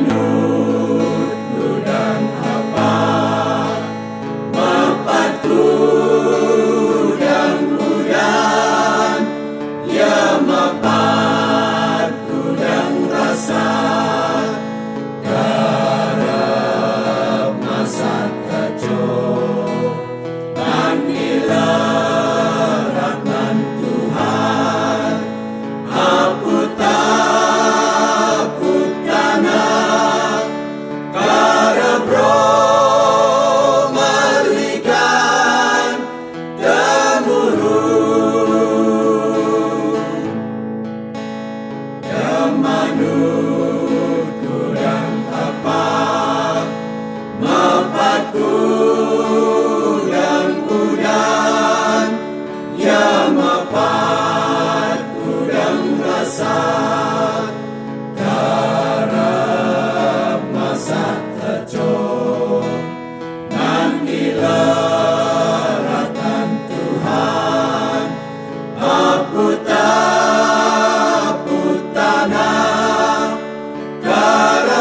know.